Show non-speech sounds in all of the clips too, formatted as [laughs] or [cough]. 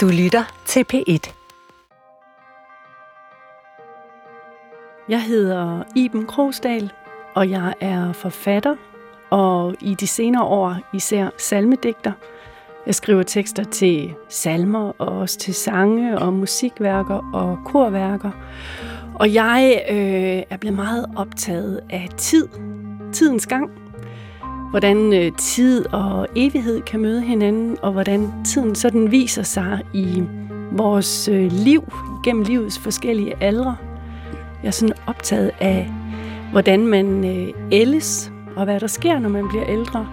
Du lytter til P1. Jeg hedder Iben Krogsdal, og jeg er forfatter, og i de senere år især salmedigter. Jeg skriver tekster til salmer, og også til sange og musikværker og korværker. Og jeg øh, er blevet meget optaget af tid, tidens gang. Hvordan øh, tid og evighed kan møde hinanden, og hvordan tiden sådan viser sig i vores øh, liv, gennem livets forskellige aldre. Jeg er sådan optaget af, hvordan man øh, ældes, og hvad der sker, når man bliver ældre.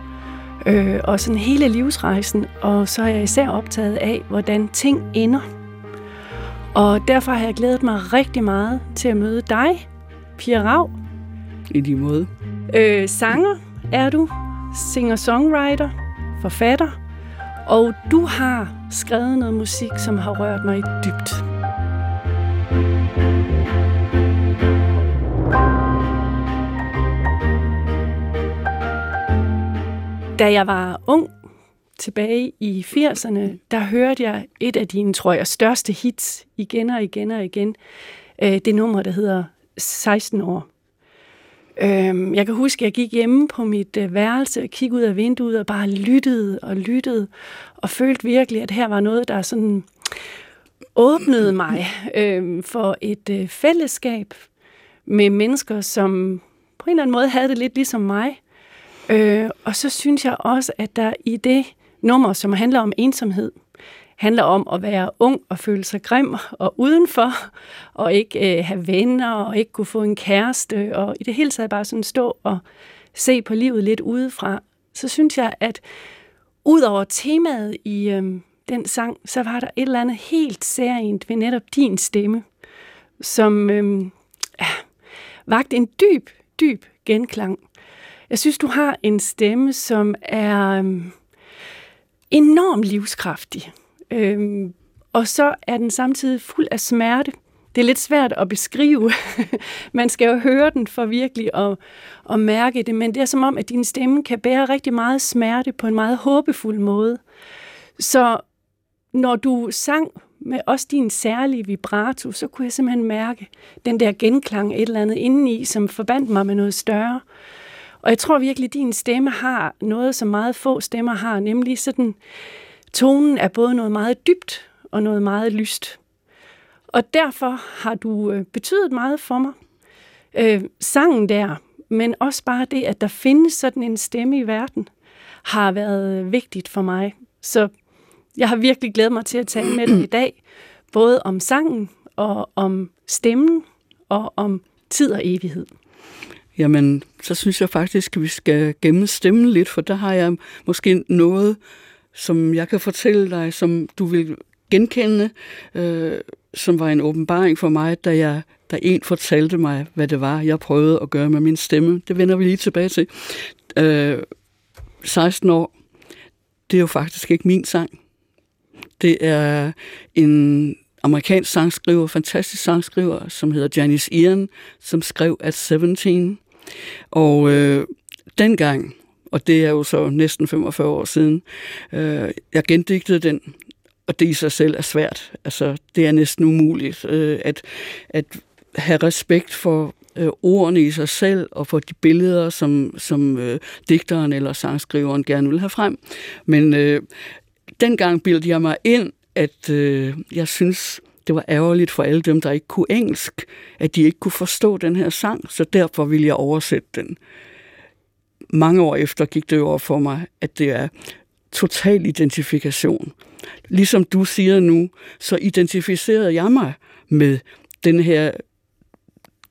Øh, og sådan hele livsrejsen. Og så er jeg især optaget af, hvordan ting ender. Og derfor har jeg glædet mig rigtig meget til at møde dig, Pia Rav. I de måde. Øh, sanger er du, singer-songwriter, forfatter, og du har skrevet noget musik, som har rørt mig dybt. Da jeg var ung, tilbage i 80'erne, der hørte jeg et af dine, tror jeg, største hits igen og igen og igen. Øh, det nummer, der hedder 16 år. Øhm, jeg kan huske, at jeg gik hjemme på mit øh, værelse og kiggede ud af vinduet og bare lyttede og lyttede og følte virkelig, at her var noget, der sådan åbnede mig øh, for et øh, fællesskab med mennesker, som på en eller anden måde havde det lidt ligesom mig. Øh, og så synes jeg også, at der i det nummer, som handler om ensomhed, handler om at være ung og føle sig grim og udenfor, og ikke øh, have venner, og ikke kunne få en kæreste, og i det hele taget bare sådan stå og se på livet lidt udefra, så synes jeg, at ud over temaet i øh, den sang, så var der et eller andet helt særligt ved netop din stemme, som øh, ja, en dyb, dyb genklang. Jeg synes, du har en stemme, som er øh, enormt livskraftig. Øhm, og så er den samtidig fuld af smerte. Det er lidt svært at beskrive. [laughs] Man skal jo høre den for virkelig at, at mærke det, men det er som om, at din stemme kan bære rigtig meget smerte på en meget håbefuld måde. Så når du sang med også din særlige vibrato, så kunne jeg simpelthen mærke den der genklang et eller andet indeni, som forbandt mig med noget større. Og jeg tror virkelig, at din stemme har noget, som meget få stemmer har, nemlig sådan Tonen er både noget meget dybt og noget meget lyst. Og derfor har du øh, betydet meget for mig. Øh, sangen der, men også bare det, at der findes sådan en stemme i verden, har været øh, vigtigt for mig. Så jeg har virkelig glædet mig til at tale med dig i dag, både om sangen og om stemmen og om tid og evighed. Jamen, så synes jeg faktisk, at vi skal gemme stemmen lidt, for der har jeg måske noget, som jeg kan fortælle dig, som du vil genkende, øh, som var en åbenbaring for mig, da jeg da en fortalte mig, hvad det var, jeg prøvede at gøre med min stemme. Det vender vi lige tilbage til. Øh, 16 år, det er jo faktisk ikke min sang. Det er en amerikansk sangskriver, fantastisk sangskriver, som hedder Janice Ian, som skrev at 17. Og øh, dengang, og det er jo så næsten 45 år siden. Øh, jeg gendigtede den, og det i sig selv er svært. Altså, det er næsten umuligt øh, at, at have respekt for øh, ordene i sig selv og for de billeder, som, som øh, digteren eller sangskriveren gerne vil have frem. Men øh, dengang bildte jeg mig ind, at øh, jeg synes, det var ærgerligt for alle dem, der ikke kunne engelsk, at de ikke kunne forstå den her sang, så derfor ville jeg oversætte den mange år efter gik det over for mig, at det er total identifikation. Ligesom du siger nu, så identificerede jeg mig med den her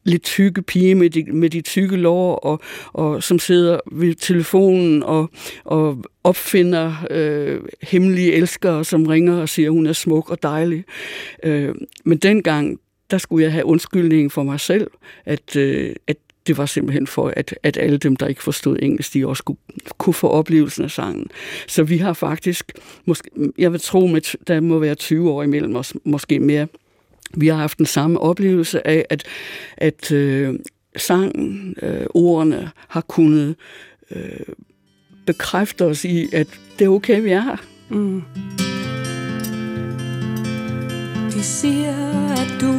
lidt tykke pige med de, med de tykke lår, og, og som sidder ved telefonen og, og opfinder øh, hemmelige elskere, som ringer og siger, at hun er smuk og dejlig. Øh, men dengang, der skulle jeg have undskyldning for mig selv, at, øh, at det var simpelthen for, at, at alle dem, der ikke forstod engelsk, de også kunne, kunne få oplevelsen af sangen. Så vi har faktisk, måske, jeg vil tro, at der må være 20 år imellem os, måske mere, vi har haft den samme oplevelse af, at, at øh, sangen, øh, ordene har kunnet øh, bekræfte os i, at det er okay, vi er her. Mm. De siger, at du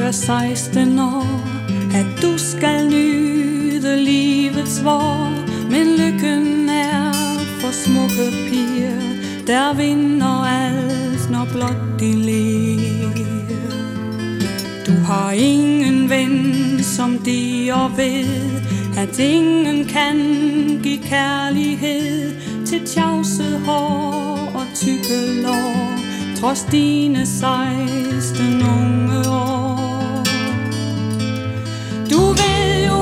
er 16 år at du skal nyde livets vor Men lykken er for smukke piger Der vinder alt, når blot de ler. Du har ingen ven, som de og ved At ingen kan give kærlighed Til tjavset hår og tykke lår Trods dine 16 unge år. Du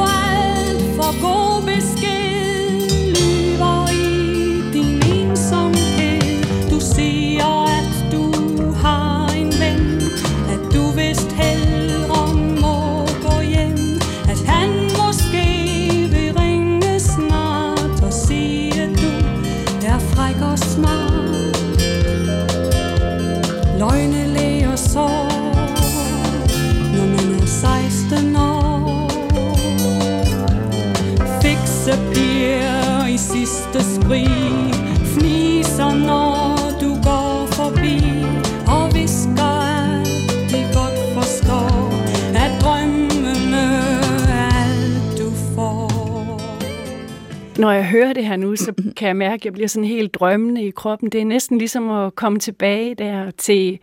Når jeg hører det her nu, så [clears throat] kan jeg mærke, at jeg bliver sådan helt drømmende i kroppen. Det er næsten ligesom at komme tilbage der til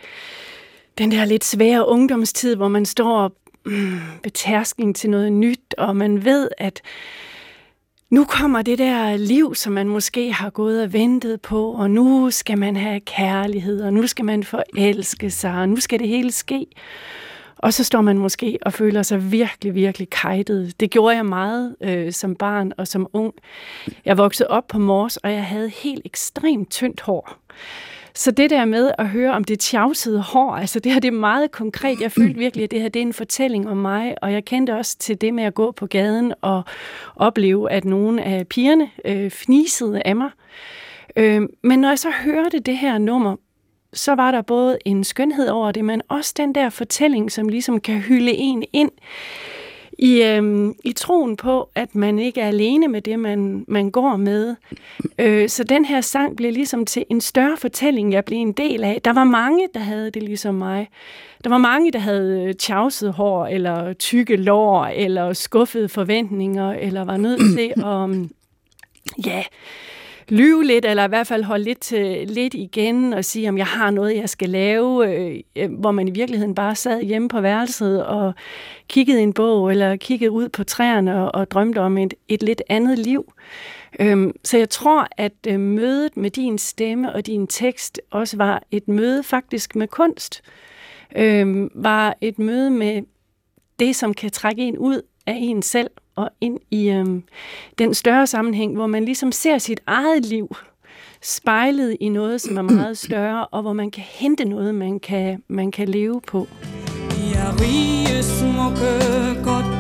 den der lidt svære ungdomstid, hvor man står mm, betærsking til noget nyt, og man ved, at nu kommer det der liv, som man måske har gået og ventet på, og nu skal man have kærlighed, og nu skal man forelske sig, og nu skal det hele ske. Og så står man måske og føler sig virkelig, virkelig kajtet. Det gjorde jeg meget øh, som barn og som ung. Jeg voksede op på Mors, og jeg havde helt ekstremt tyndt hår. Så det der med at høre om det tjavsede hår, altså det her det er meget konkret. Jeg følte virkelig, at det her det er en fortælling om mig, og jeg kendte også til det med at gå på gaden og opleve, at nogle af pigerne øh, fnisede af mig. Øh, men når jeg så hørte det her nummer, så var der både en skønhed over det, men også den der fortælling, som ligesom kan hylde en ind i, øhm, i troen på, at man ikke er alene med det, man, man går med. Øh, så den her sang blev ligesom til en større fortælling, jeg blev en del af. Der var mange, der havde det ligesom mig. Der var mange, der havde tjavset hår, eller tykke lår, eller skuffede forventninger, eller var nødt til at [clears throat] ja, lyve lidt, eller i hvert fald holde lidt, til, lidt igen og sige, om jeg har noget, jeg skal lave, øh, øh, hvor man i virkeligheden bare sad hjemme på værelset og kiggede i en bog, eller kiggede ud på træerne og, og drømte om et, et lidt andet liv. Øhm, så jeg tror, at øh, mødet med din stemme og din tekst også var et møde faktisk med kunst. Øhm, var et møde med det, som kan trække en ud af en selv og ind i øhm, den større sammenhæng, hvor man ligesom ser sit eget liv spejlet i noget, som er [clears throat] meget større, og hvor man kan hente noget, man kan, man kan leve på. Er rige, smukke, godt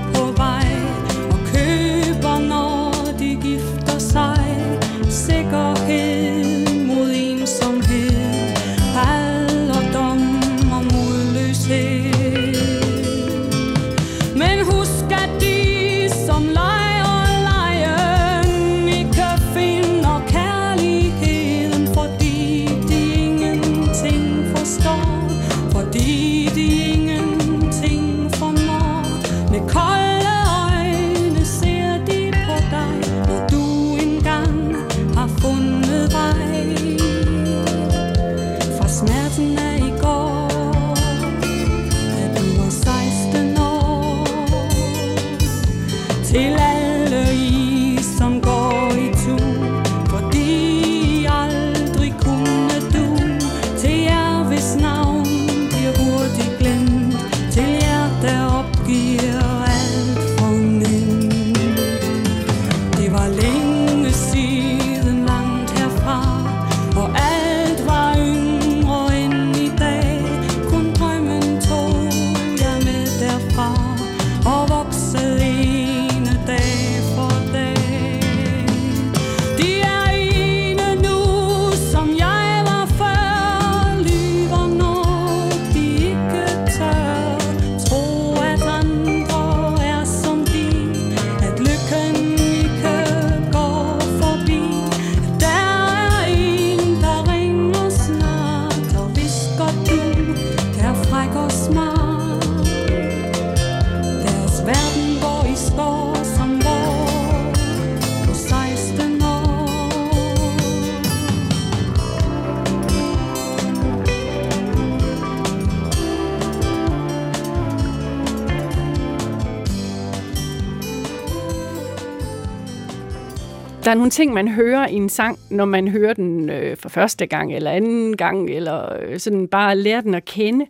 der er nogle ting, man hører i en sang, når man hører den øh, for første gang, eller anden gang, eller øh, sådan bare lærer den at kende.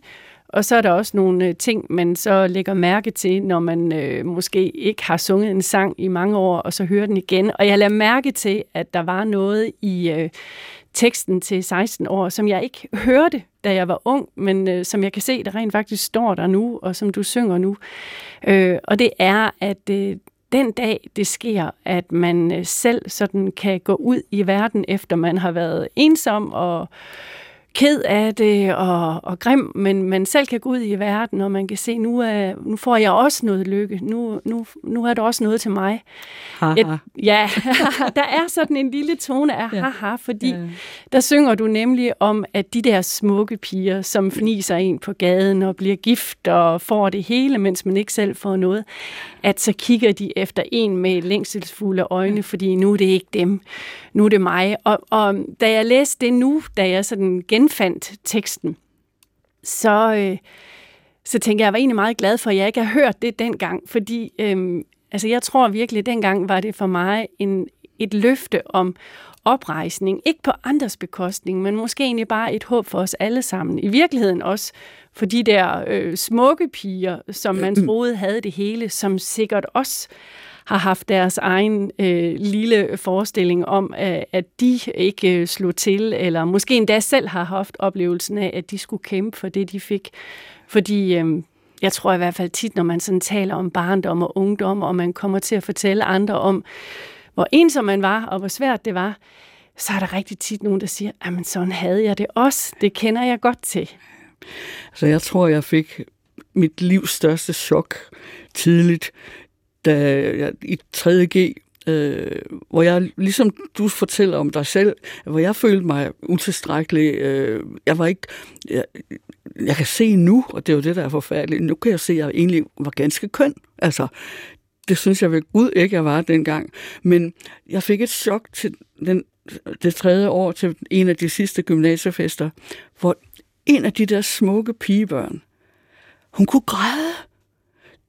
Og så er der også nogle øh, ting, man så lægger mærke til, når man øh, måske ikke har sunget en sang i mange år, og så hører den igen. Og jeg lader mærke til, at der var noget i øh, teksten til 16 år, som jeg ikke hørte, da jeg var ung, men øh, som jeg kan se, der rent faktisk står der nu, og som du synger nu. Øh, og det er, at øh, den dag det sker, at man øh, selv sådan kan gå ud i verden, efter man har været ensom og ked af det og, og grim, men man selv kan gå ud i verden, og man kan se, nu, er, nu får jeg også noget lykke. Nu, nu, nu er der også noget til mig. Haha. Et, ja, [laughs] der er sådan en lille tone af Ja. haha, fordi Ja. der synger du nemlig om, at de der smukke piger, som fniser en på gaden og bliver gift og får det hele, mens man ikke selv får noget, at så kigger de efter en med længselsfulde øjne, fordi nu er det ikke dem, nu er det mig. Og, og da jeg læste det nu, da jeg sådan genfandt teksten, så, øh, så tænker jeg, jeg var egentlig meget glad for, at jeg ikke har hørt det dengang, fordi øh, altså jeg tror virkelig, dengang var det for mig en, et løfte om oprejsning, ikke på andres bekostning, men måske egentlig bare et håb for os alle sammen. I virkeligheden også for de der øh, smukke piger, som man [clears throat] troede havde det hele, som sikkert også har haft deres egen øh, lille forestilling om, at, at de ikke øh, slog til, eller måske endda selv har haft oplevelsen af, at de skulle kæmpe for det, de fik. Fordi øh, jeg tror i hvert fald tit, når man sådan taler om barndom og ungdom, og man kommer til at fortælle andre om, hvor ensom man var, og hvor svært det var, så er der rigtig tit nogen, der siger, at sådan havde jeg det også. Det kender jeg godt til. Så jeg tror, jeg fik mit livs største chok tidligt, da jeg i 3.G, øh, hvor jeg, ligesom du fortæller om dig selv, hvor jeg følte mig utilstrækkelig. Øh, jeg var ikke... Jeg, jeg kan se nu, og det er jo det, der er forfærdeligt, nu kan jeg se, at jeg egentlig var ganske køn. Altså, det synes jeg ved Gud ikke, jeg var dengang. Men jeg fik et chok til den, det tredje år til en af de sidste gymnasiefester, hvor en af de der smukke pigebørn, hun kunne græde.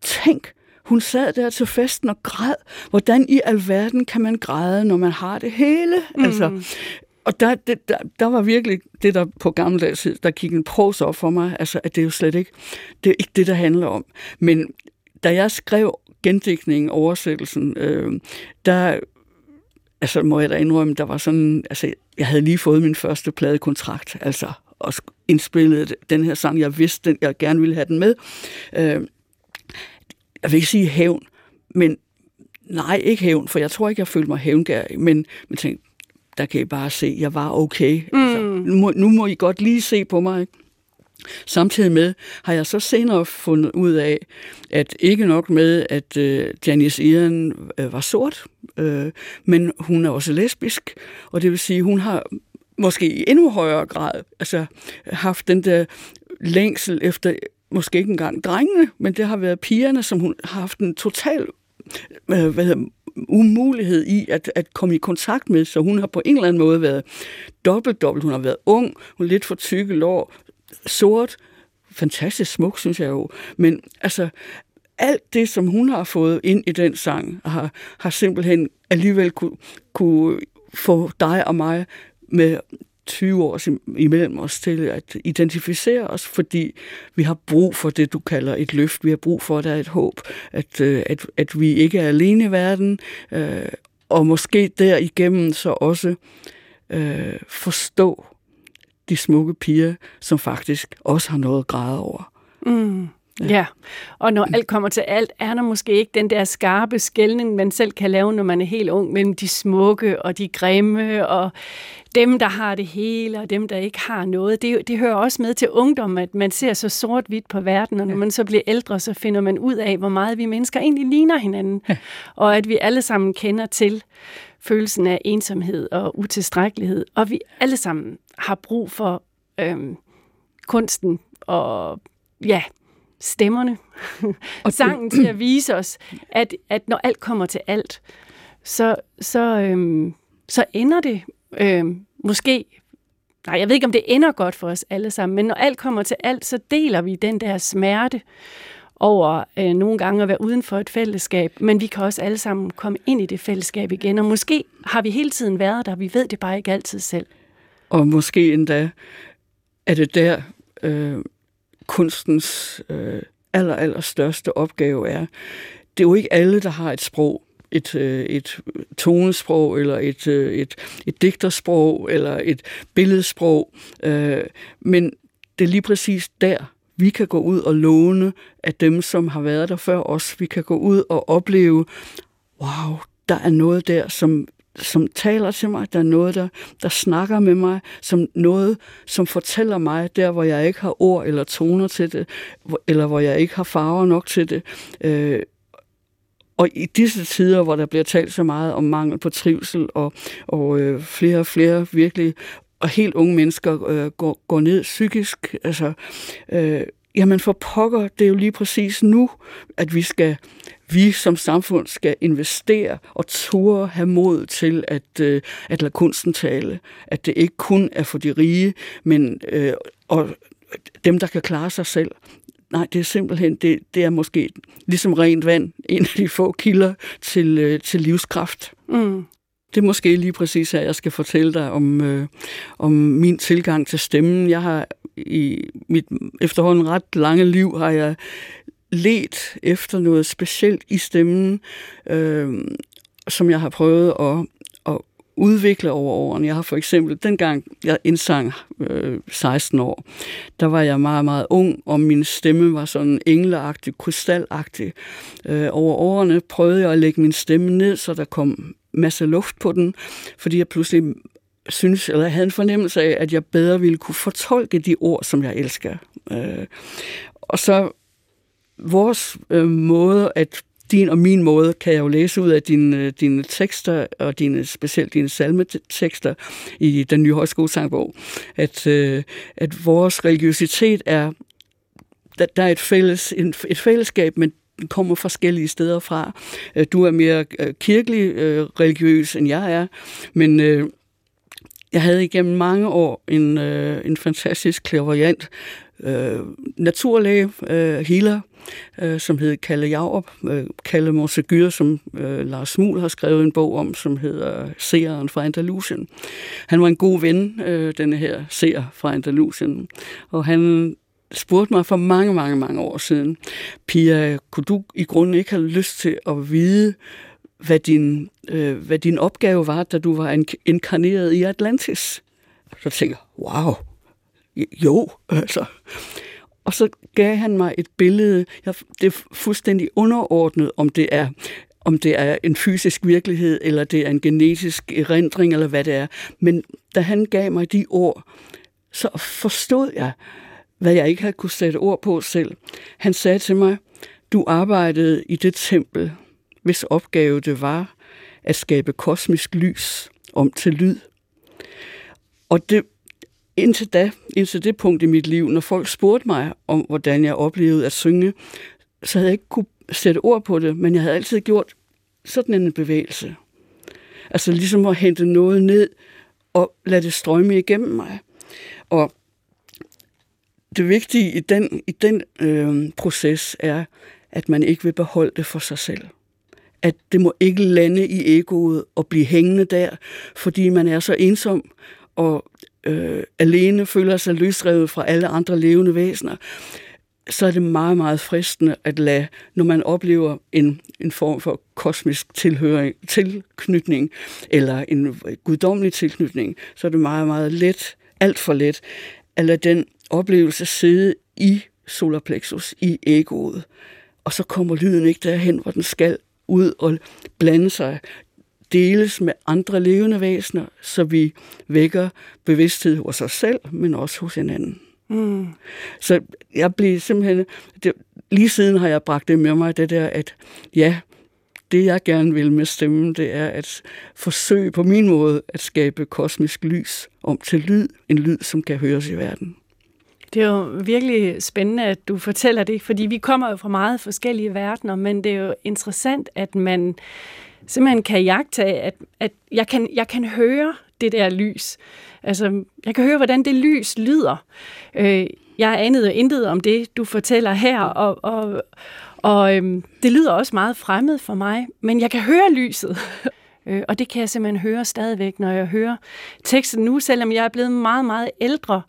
Tænk, hun sad der til festen og græd. Hvordan i alverden kan man græde, når man har det hele? Mm. Altså, og der, det, der, der var virkelig det, der på gammeldags der gik en pros op for mig, altså, at det er jo slet ikke det, er ikke det, der handler om. Men da jeg skrev gendækningen, oversættelsen, øh, der altså må jeg da indrømme, der var sådan, altså jeg havde lige fået min første pladekontrakt, altså og indspillet den her sang, jeg vidste, den, jeg gerne ville have den med. Øh, jeg vil ikke sige hævn, men nej, ikke hævn, for jeg tror ikke, jeg følte mig hævngærig, men, men tænkte, der kan I bare se, jeg var okay. Mm. Altså, nu, må, nu må I godt lige se på mig. Ikke? Samtidig med har jeg så senere fundet ud af, at ikke nok med, at øh, Janice Ian øh, var sort, øh, men hun er også lesbisk, og det vil sige, hun har måske i endnu højere grad altså, haft den der længsel efter, måske ikke engang drengene, men det har været pigerne, som hun har haft en total øh, hvad hedder, umulighed i at, at komme i kontakt med, så hun har på en eller anden måde været dobbelt, dobbelt. Hun har været ung, hun er lidt for tykke lår, sort, fantastisk smuk, synes jeg jo. Men altså, alt det, som hun har fået ind i den sang, har, har simpelthen alligevel kunne, kunne få dig og mig med 20 år imellem os til at identificere os, fordi vi har brug for det, du kalder et løft. Vi har brug for, at der er et håb, at, øh, at, at vi ikke er alene i verden, øh, og måske derigennem så også øh, forstå de smukke piger, som faktisk også har noget at græde over. Mm. Ja. ja, og når alt kommer til alt, er der måske ikke den der skarpe skældning, man selv kan lave, når man er helt ung, mellem de smukke og de grimme, og dem, der har det hele, og dem, der ikke har noget. Det, det hører også med til ungdom, at man ser så sort-hvidt på verden, og når man så bliver ældre, så finder man ud af, hvor meget vi mennesker egentlig ligner hinanden, ja. og at vi alle sammen kender til følelsen af ensomhed og utilstrækkelighed, og vi alle sammen har brug for øhm, kunsten og ja, stemmerne, og [laughs] sangen til at vise os, at, at når alt kommer til alt, så, så, øhm, så ender det øhm, måske, nej, jeg ved ikke, om det ender godt for os alle sammen, men når alt kommer til alt, så deler vi den der smerte, over øh, nogle gange at være uden for et fællesskab, men vi kan også alle sammen komme ind i det fællesskab igen, og måske har vi hele tiden været der, vi ved det bare ikke altid selv. Og måske endda er det der, øh, kunstens øh, aller, aller største opgave er. Det er jo ikke alle, der har et sprog, et, øh, et tonesprog, eller et, øh, et, et digtersprog, eller et billedsprog, øh, men det er lige præcis der, vi kan gå ud og låne af dem, som har været der før os. Vi kan gå ud og opleve, wow, der er noget der, som som taler til mig, der er noget, der, der snakker med mig, som noget, som fortæller mig der, hvor jeg ikke har ord eller toner til det, eller hvor jeg ikke har farver nok til det. Øh, og i disse tider, hvor der bliver talt så meget om mangel på trivsel, og, og øh, flere og flere virkelig, og helt unge mennesker øh, går, går ned psykisk, altså, øh, jamen for pokker, det er jo lige præcis nu, at vi skal vi som samfund skal investere og turde have mod til at, øh, at lade kunsten tale. At det ikke kun er for de rige, men øh, og dem, der kan klare sig selv. Nej, det er simpelthen, det, det er måske ligesom rent vand, en af de få kilder til, øh, til livskraft. Mm. Det er måske lige præcis, at jeg skal fortælle dig om, øh, om min tilgang til stemmen. Jeg har i mit efterhånden ret lange liv har jeg let efter noget specielt i stemmen, øh, som jeg har prøvet at, at udvikle over årene. Jeg har for eksempel, dengang jeg indsang øh, 16 år, der var jeg meget, meget ung, og min stemme var sådan engleagtig, krystalagtig. Øh, over årene prøvede jeg at lægge min stemme ned, så der kom masse luft på den, fordi jeg pludselig synes, eller havde en fornemmelse af, at jeg bedre ville kunne fortolke de ord, som jeg elsker. Øh, og så vores øh, måde at din og min måde, kan jeg jo læse ud af dine, øh, dine tekster, og dine, specielt dine salmetekster i den nye højskolesangbog, at, øh, at vores religiøsitet er, der, der er et, fælles, en, et fællesskab, men den kommer forskellige steder fra. Øh, du er mere øh, kirkelig øh, religiøs, end jeg er, men øh, jeg havde igennem mange år en, øh, en fantastisk klaverjant øh, naturlæge, øh, healer, øh, som hed Kalle Jaurup, øh, Kalle Monsegur, som øh, Lars Smul har skrevet en bog om, som hedder Seeren fra Andalusien. Han var en god ven, øh, denne her seer fra Andalusien, og han spurgte mig for mange, mange, mange år siden, Pia, kunne du i grunden ikke have lyst til at vide, hvad din, øh, hvad din opgave var, da du var inkarneret i Atlantis? Så tænker jeg, wow, jo, altså. Og så gav han mig et billede. Jeg, det er fuldstændig underordnet, om det er om det er en fysisk virkelighed, eller det er en genetisk erindring, eller hvad det er. Men da han gav mig de ord, så forstod jeg, hvad jeg ikke havde kunne sætte ord på selv. Han sagde til mig, du arbejdede i det tempel, hvis opgave det var at skabe kosmisk lys om til lyd. Og det indtil da, indtil det punkt i mit liv, når folk spurgte mig om, hvordan jeg oplevede at synge, så havde jeg ikke kunne sætte ord på det, men jeg havde altid gjort sådan en bevægelse. Altså ligesom at hente noget ned og lade det strømme igennem mig. Og det vigtige i den, i den øh, proces er, at man ikke vil beholde det for sig selv. At det må ikke lande i egoet og blive hængende der, fordi man er så ensom og øh, alene føler sig løsrevet fra alle andre levende væsener, så er det meget, meget fristende at lade, når man oplever en, en form for kosmisk tilhøring, tilknytning, eller en guddommelig tilknytning, så er det meget, meget let, alt for let, at lade den oplevelse sidde i solarplexus, i egoet. Og så kommer lyden ikke derhen, hvor den skal ud og blande sig deles med andre levende væsener, så vi vækker bevidsthed hos os selv, men også hos hinanden. Mm. Så jeg blev simpelthen, det, lige siden har jeg bragt det med mig, det der, at ja, det jeg gerne vil med stemmen, det er at forsøge på min måde at skabe kosmisk lys om til lyd, en lyd, som kan høres i verden. Det er jo virkelig spændende, at du fortæller det, fordi vi kommer jo fra meget forskellige verdener, men det er jo interessant, at man simpelthen kan jagtage, at, at jeg, kan, jeg kan høre det der lys. Altså, jeg kan høre, hvordan det lys lyder. Øh, jeg anede intet om det, du fortæller her, og, og, og øhm, det lyder også meget fremmed for mig, men jeg kan høre lyset. [laughs] Øh, og det kan jeg simpelthen høre stadigvæk, når jeg hører teksten nu, selvom jeg er blevet meget, meget ældre.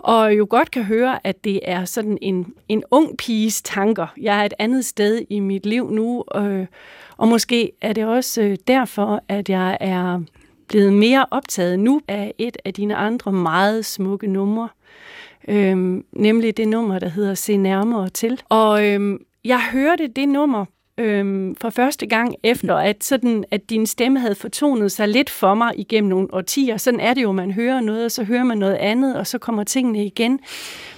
Og jo godt kan høre, at det er sådan en, en ung piges tanker. Jeg er et andet sted i mit liv nu, øh, og måske er det også øh, derfor, at jeg er blevet mere optaget nu af et af dine andre meget smukke numre, øh, nemlig det nummer, der hedder Se nærmere til. Og øh, jeg hørte det nummer øhm, for første gang efter, at, sådan, at din stemme havde fortonet sig lidt for mig igennem nogle årtier. Sådan er det jo, man hører noget, og så hører man noget andet, og så kommer tingene igen.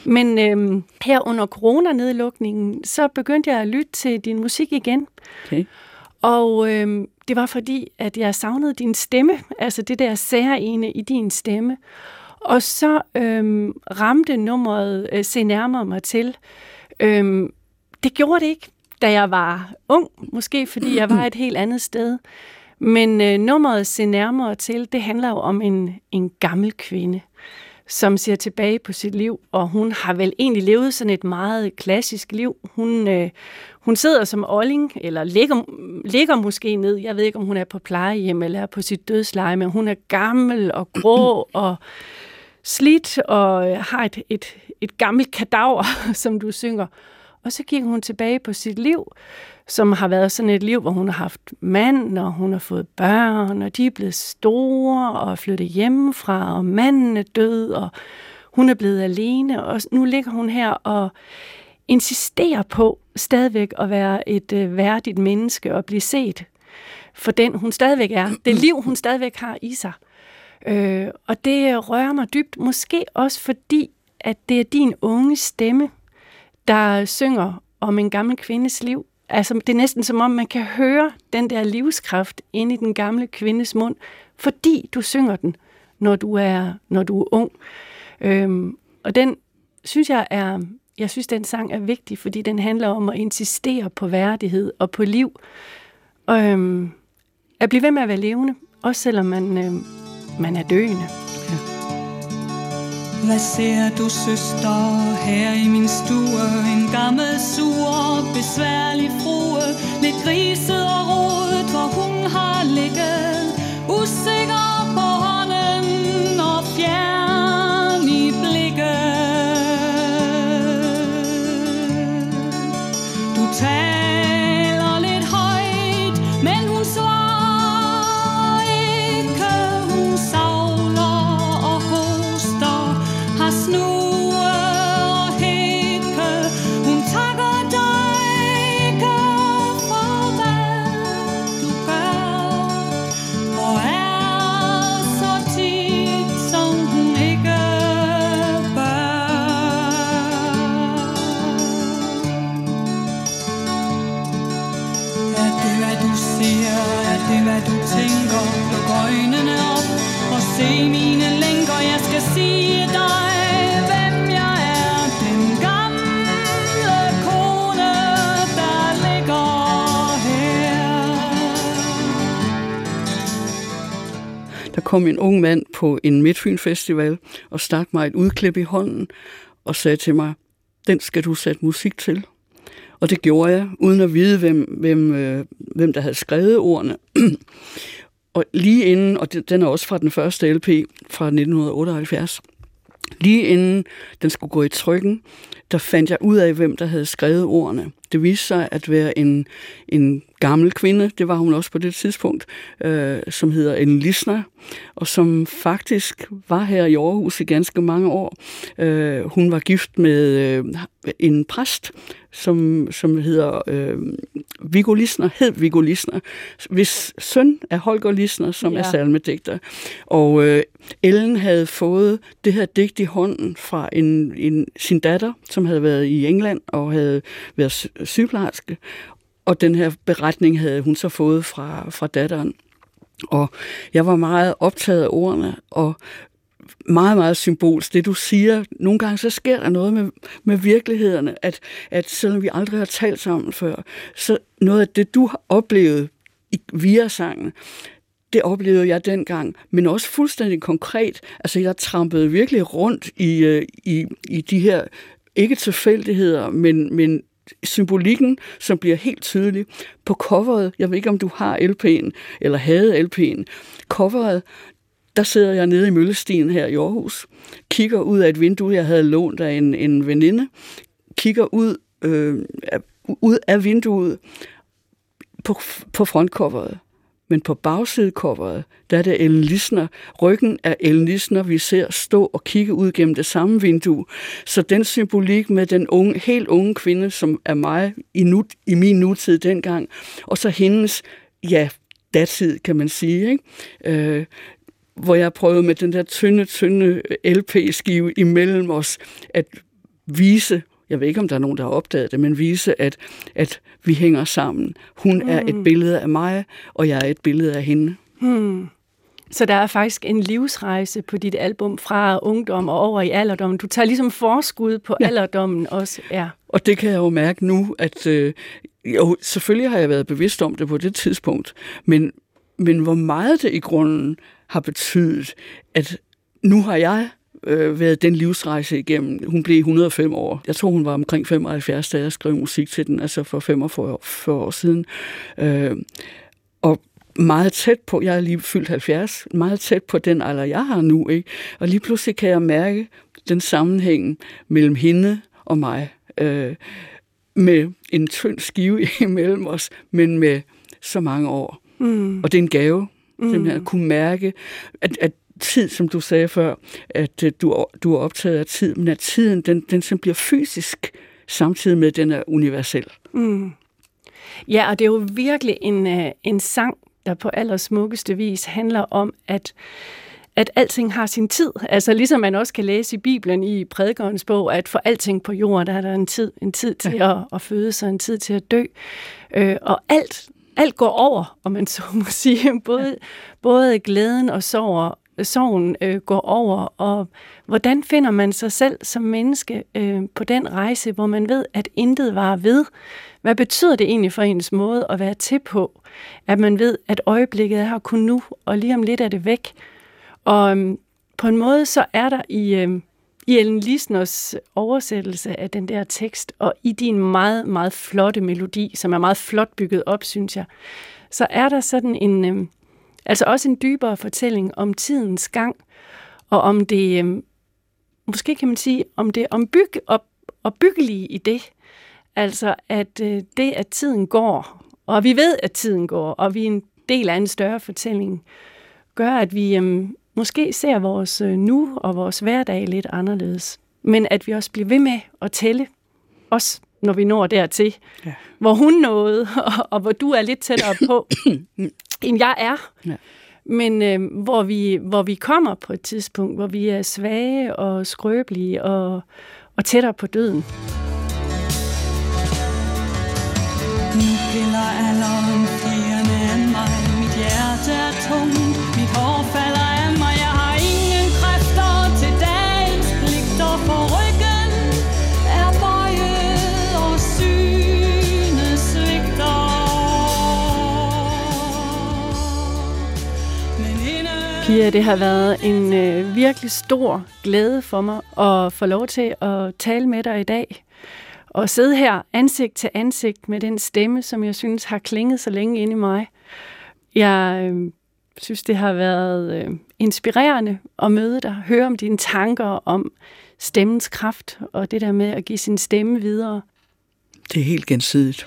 Men øhm, her under coronanedlukningen, så begyndte jeg at lytte til din musik igen. Okay. Og øhm, det var fordi, at jeg savnede din stemme, altså det der særlige i din stemme. Og så øhm, ramte nummeret øh, Se nærmere mig til. Øhm, det gjorde det ikke da jeg var ung, måske fordi jeg var et helt andet sted. Men øh, nummeret Se nærmere til, det handler jo om en, en gammel kvinde, som ser tilbage på sit liv, og hun har vel egentlig levet sådan et meget klassisk liv. Hun, øh, hun sidder som olling, eller ligger, ligger måske ned, jeg ved ikke, om hun er på plejehjem eller er på sit dødsleje, men hun er gammel og grå [clears throat] og slidt og har et, et, et gammelt kadaver, [laughs] som du synger. Og så gik hun tilbage på sit liv, som har været sådan et liv, hvor hun har haft mand, og hun har fået børn, og de er blevet store og flyttet hjemmefra, og manden er død, og hun er blevet alene, og nu ligger hun her og insisterer på stadigvæk at være et øh, værdigt menneske og blive set for den, hun stadigvæk er. Det liv, hun stadigvæk har i sig. Øh, og det rører mig dybt, måske også fordi, at det er din unge stemme, der synger om en gammel kvindes liv. Altså, det er næsten som om, man kan høre den der livskraft ind i den gamle kvindes mund, fordi du synger den, når du er, når du er ung. Øhm, og den synes jeg er, jeg synes, den sang er vigtig, fordi den handler om at insistere på værdighed og på liv. Og, øhm, at blive ved med at være levende, også selvom man, øhm, man er døende. Hvad ser du, søster, her i min stue? En gammel, sur, besværlig frue Lidt griset og rodet, hvor hun har ligget Usikker på hånden og fjern kom en ung mand på en Midtfyn Festival og stak mig et udklip i hånden og sagde til mig, den skal du sætte musik til. Og det gjorde jeg, uden at vide, hvem, hvem, øh, hvem der havde skrevet ordene. [clears throat] og lige inden, og den er også fra den første LP fra 1978, lige inden den skulle gå i trykken, der fandt jeg ud af, hvem der havde skrevet ordene. Det viste sig at være en, en gammel kvinde, det var hun også på det tidspunkt, øh, som hedder en Lisner, og som faktisk var her i Aarhus i ganske mange år. Øh, hun var gift med øh, en præst, som, som hedder øh, Viggo Lisner, hed Viggo Lisner, hvis søn er Holger Lisner, som ja. er salmedigter. Og øh, Ellen havde fået det her digt i hånden fra en, en, sin datter, som havde været i England og havde været sygeplejerske, og den her beretning havde hun så fået fra, fra datteren. Og jeg var meget optaget af ordene, og meget, meget symbolsk. Det du siger, nogle gange så sker der noget med, med virkelighederne, at, at selvom vi aldrig har talt sammen før, så noget af det, du har oplevet via sangen, det oplevede jeg dengang, men også fuldstændig konkret. Altså, jeg trampede virkelig rundt i, øh, i, i de her, ikke tilfældigheder, men, men symbolikken, som bliver helt tydelig på coveret. Jeg ved ikke, om du har LP'en, eller havde LP'en. Coveret, der sidder jeg nede i Møllestien her i Aarhus, kigger ud af et vindue, jeg havde lånt af en, en veninde, kigger ud, øh, ud af vinduet på, på frontcoveret. Men på bagsidecoveret, der er det Ellen Lisner. Ryggen af Ellen Lisner, vi ser stå og kigge ud gennem det samme vindue. Så den symbolik med den unge, helt unge kvinde, som er mig i, nu, i min nutid dengang, og så hendes, ja, datid, kan man sige, ikke? Øh, hvor jeg prøvede med den der tynde, tynde LP-skive imellem os at vise, jeg ved ikke, om der er nogen, der har opdaget det, men vise, at, at vi hænger sammen. Hun mm. er et mm. billede af mig, og jeg er et billede af hende. Hmm. Så der er faktisk en livsrejse på dit album fra ungdom og over i alderdommen. Du tager ligesom forskud på ja. alderdommen også. Ja. Og det kan jeg jo mærke nu, at øh, jo, selvfølgelig har jeg været bevidst om det på det tidspunkt, men, men hvor meget det i grunden har betydet, at nu har jeg øh, været den livsrejse igennem. Hun blev 105 år. Jeg tror, hun var omkring 75, da jeg skrev musik til den, altså for 45 år siden. Øh, og meget tæt på, jeg er lige fyldt 70, meget tæt på den alder, jeg har nu. Ikke? Og lige pludselig kan jeg mærke den sammenhæng mellem hende og mig. Øh, med en tynd skive [laughs] imellem os, men med så mange år. Mm. Og det er en gave, mm. simpelthen at kunne mærke, at, at tid, som du sagde før, at øh, du, du er optaget af tid, men at tiden, den, den som bliver fysisk, samtidig med, at den er universel. Mm. Ja, og det er jo virkelig en, øh, en sang, der på allersmukkeste vis handler om, at at alting har sin tid. Altså ligesom man også kan læse i Bibelen i prædikernes bog, at for alting på jorden, der er der en tid, en tid til ja. at, at føde sig, en tid til at dø. Øh, og alt, alt går over, om man så må [laughs] sige. Både, ja. både glæden og sorg, sorgen øh, går over, og hvordan finder man sig selv som menneske øh, på den rejse, hvor man ved, at intet var ved? Hvad betyder det egentlig for ens måde at være til på? At man ved, at øjeblikket er her kun nu, og lige om lidt er det væk. Og øh, på en måde så er der i, øh, i Ellen Lisners oversættelse af den der tekst, og i din meget, meget flotte melodi, som er meget flot bygget op, synes jeg, så er der sådan en... Øhm, Altså også en dybere fortælling om tidens gang, og om det, øh, måske kan man sige, om det ombyg, op, opbyggelige i det. Altså at øh, det, at tiden går, og vi ved, at tiden går, og vi er en del af en større fortælling, gør, at vi øh, måske ser vores øh, nu og vores hverdag lidt anderledes. Men at vi også bliver ved med at tælle, os når vi når dertil, ja. hvor hun nåede, [laughs] og, og hvor du er lidt tættere på, [coughs] end jeg er. Ja. Men øh, hvor, vi, hvor vi kommer på et tidspunkt, hvor vi er svage og skrøbelige og, og tættere på døden. Nu gælder alderen Pia, det har været en øh, virkelig stor glæde for mig at få lov til at tale med dig i dag. Og sidde her ansigt til ansigt med den stemme, som jeg synes har klinget så længe inde i mig. Jeg øh, synes, det har været øh, inspirerende at møde dig, høre om dine tanker om stemmens kraft, og det der med at give sin stemme videre. Det er helt gensidigt.